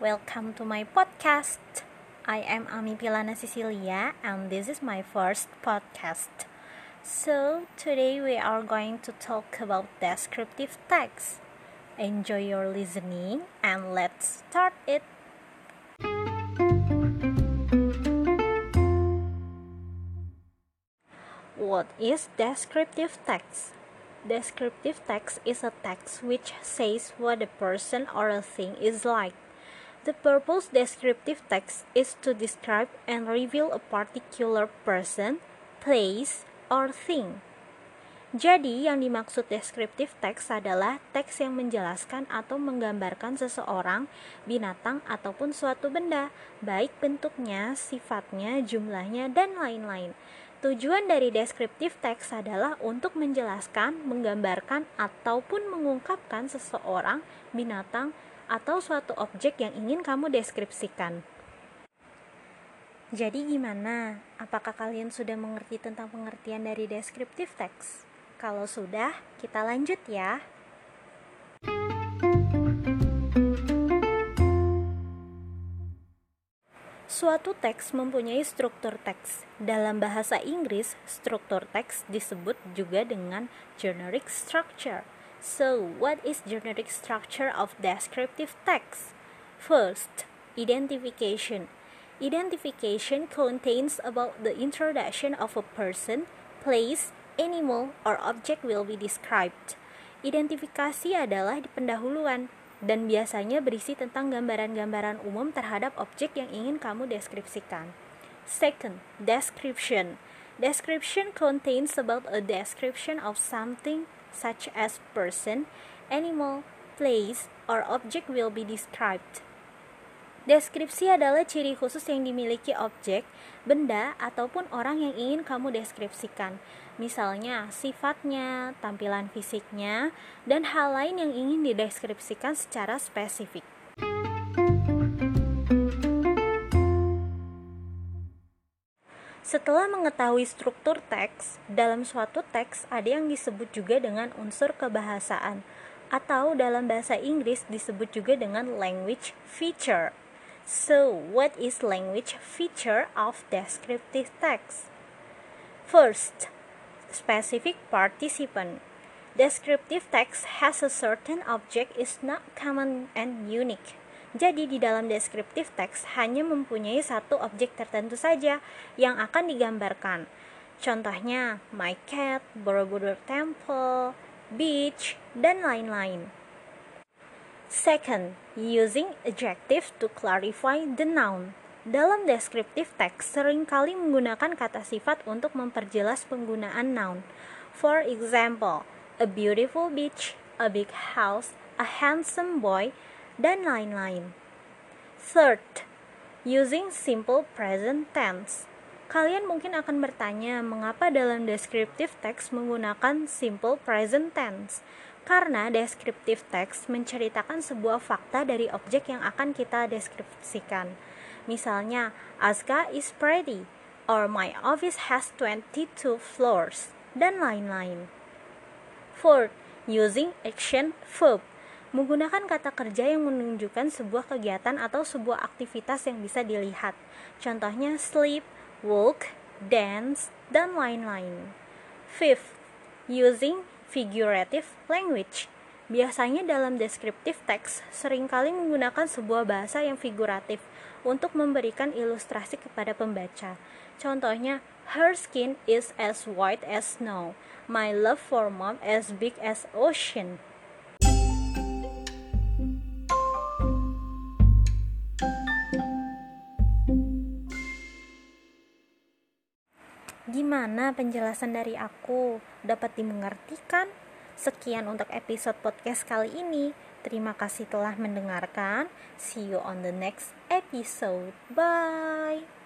welcome to my podcast. I am Ami Pilana Cecilia, and this is my first podcast. So, today we are going to talk about descriptive text. Enjoy your listening, and let's start it. What is descriptive text? Descriptive text is a text which says what a person or a thing is like. The purpose descriptive text is to describe and reveal a particular person, place, or thing. Jadi, yang dimaksud descriptive text adalah teks yang menjelaskan atau menggambarkan seseorang, binatang, ataupun suatu benda, baik bentuknya, sifatnya, jumlahnya, dan lain-lain. Tujuan dari deskriptif teks adalah untuk menjelaskan, menggambarkan, ataupun mengungkapkan seseorang, binatang, atau suatu objek yang ingin kamu deskripsikan. Jadi gimana? Apakah kalian sudah mengerti tentang pengertian dari deskriptif teks? Kalau sudah, kita lanjut ya. Suatu teks mempunyai struktur teks. Dalam bahasa Inggris, struktur teks disebut juga dengan generic structure. So, what is generic structure of descriptive text? First, identification. Identification contains about the introduction of a person, place, animal, or object will be described. Identifikasi adalah di pendahuluan dan biasanya berisi tentang gambaran-gambaran umum terhadap objek yang ingin kamu deskripsikan. Second, description. Description contains about a description of something such as person, animal, place, or object will be described. Deskripsi adalah ciri khusus yang dimiliki objek, benda, ataupun orang yang ingin kamu deskripsikan. Misalnya, sifatnya, tampilan fisiknya, dan hal lain yang ingin dideskripsikan secara spesifik. Setelah mengetahui struktur teks, dalam suatu teks ada yang disebut juga dengan unsur kebahasaan, atau dalam bahasa Inggris disebut juga dengan language feature. So, what is language feature of descriptive text? First, specific participant. Descriptive text has a certain object is not common and unique. Jadi di dalam descriptive text hanya mempunyai satu objek tertentu saja yang akan digambarkan. Contohnya, my cat, Borobudur Temple, beach, dan lain-lain. Second, using adjective to clarify the noun. Dalam descriptive text sering kali menggunakan kata sifat untuk memperjelas penggunaan noun. For example, a beautiful beach, a big house, a handsome boy, dan lain-lain. Third, using simple present tense. Kalian mungkin akan bertanya, mengapa dalam descriptive text menggunakan simple present tense? Karena descriptive text menceritakan sebuah fakta dari objek yang akan kita deskripsikan. Misalnya, Aska is pretty, or my office has 22 floors, dan lain-lain. Fourth, using action verb. Menggunakan kata kerja yang menunjukkan sebuah kegiatan atau sebuah aktivitas yang bisa dilihat. Contohnya sleep, walk, dance, dan lain-lain. Fifth, using figurative language. Biasanya dalam deskriptif teks sering kali menggunakan sebuah bahasa yang figuratif untuk memberikan ilustrasi kepada pembaca. Contohnya, her skin is as white as snow. My love for mom as big as ocean. Gimana penjelasan dari aku? Dapat dimengerti kan? Sekian untuk episode podcast kali ini. Terima kasih telah mendengarkan. See you on the next episode. Bye.